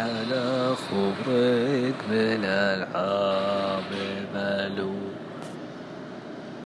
على خبرك بالألعاب ملوك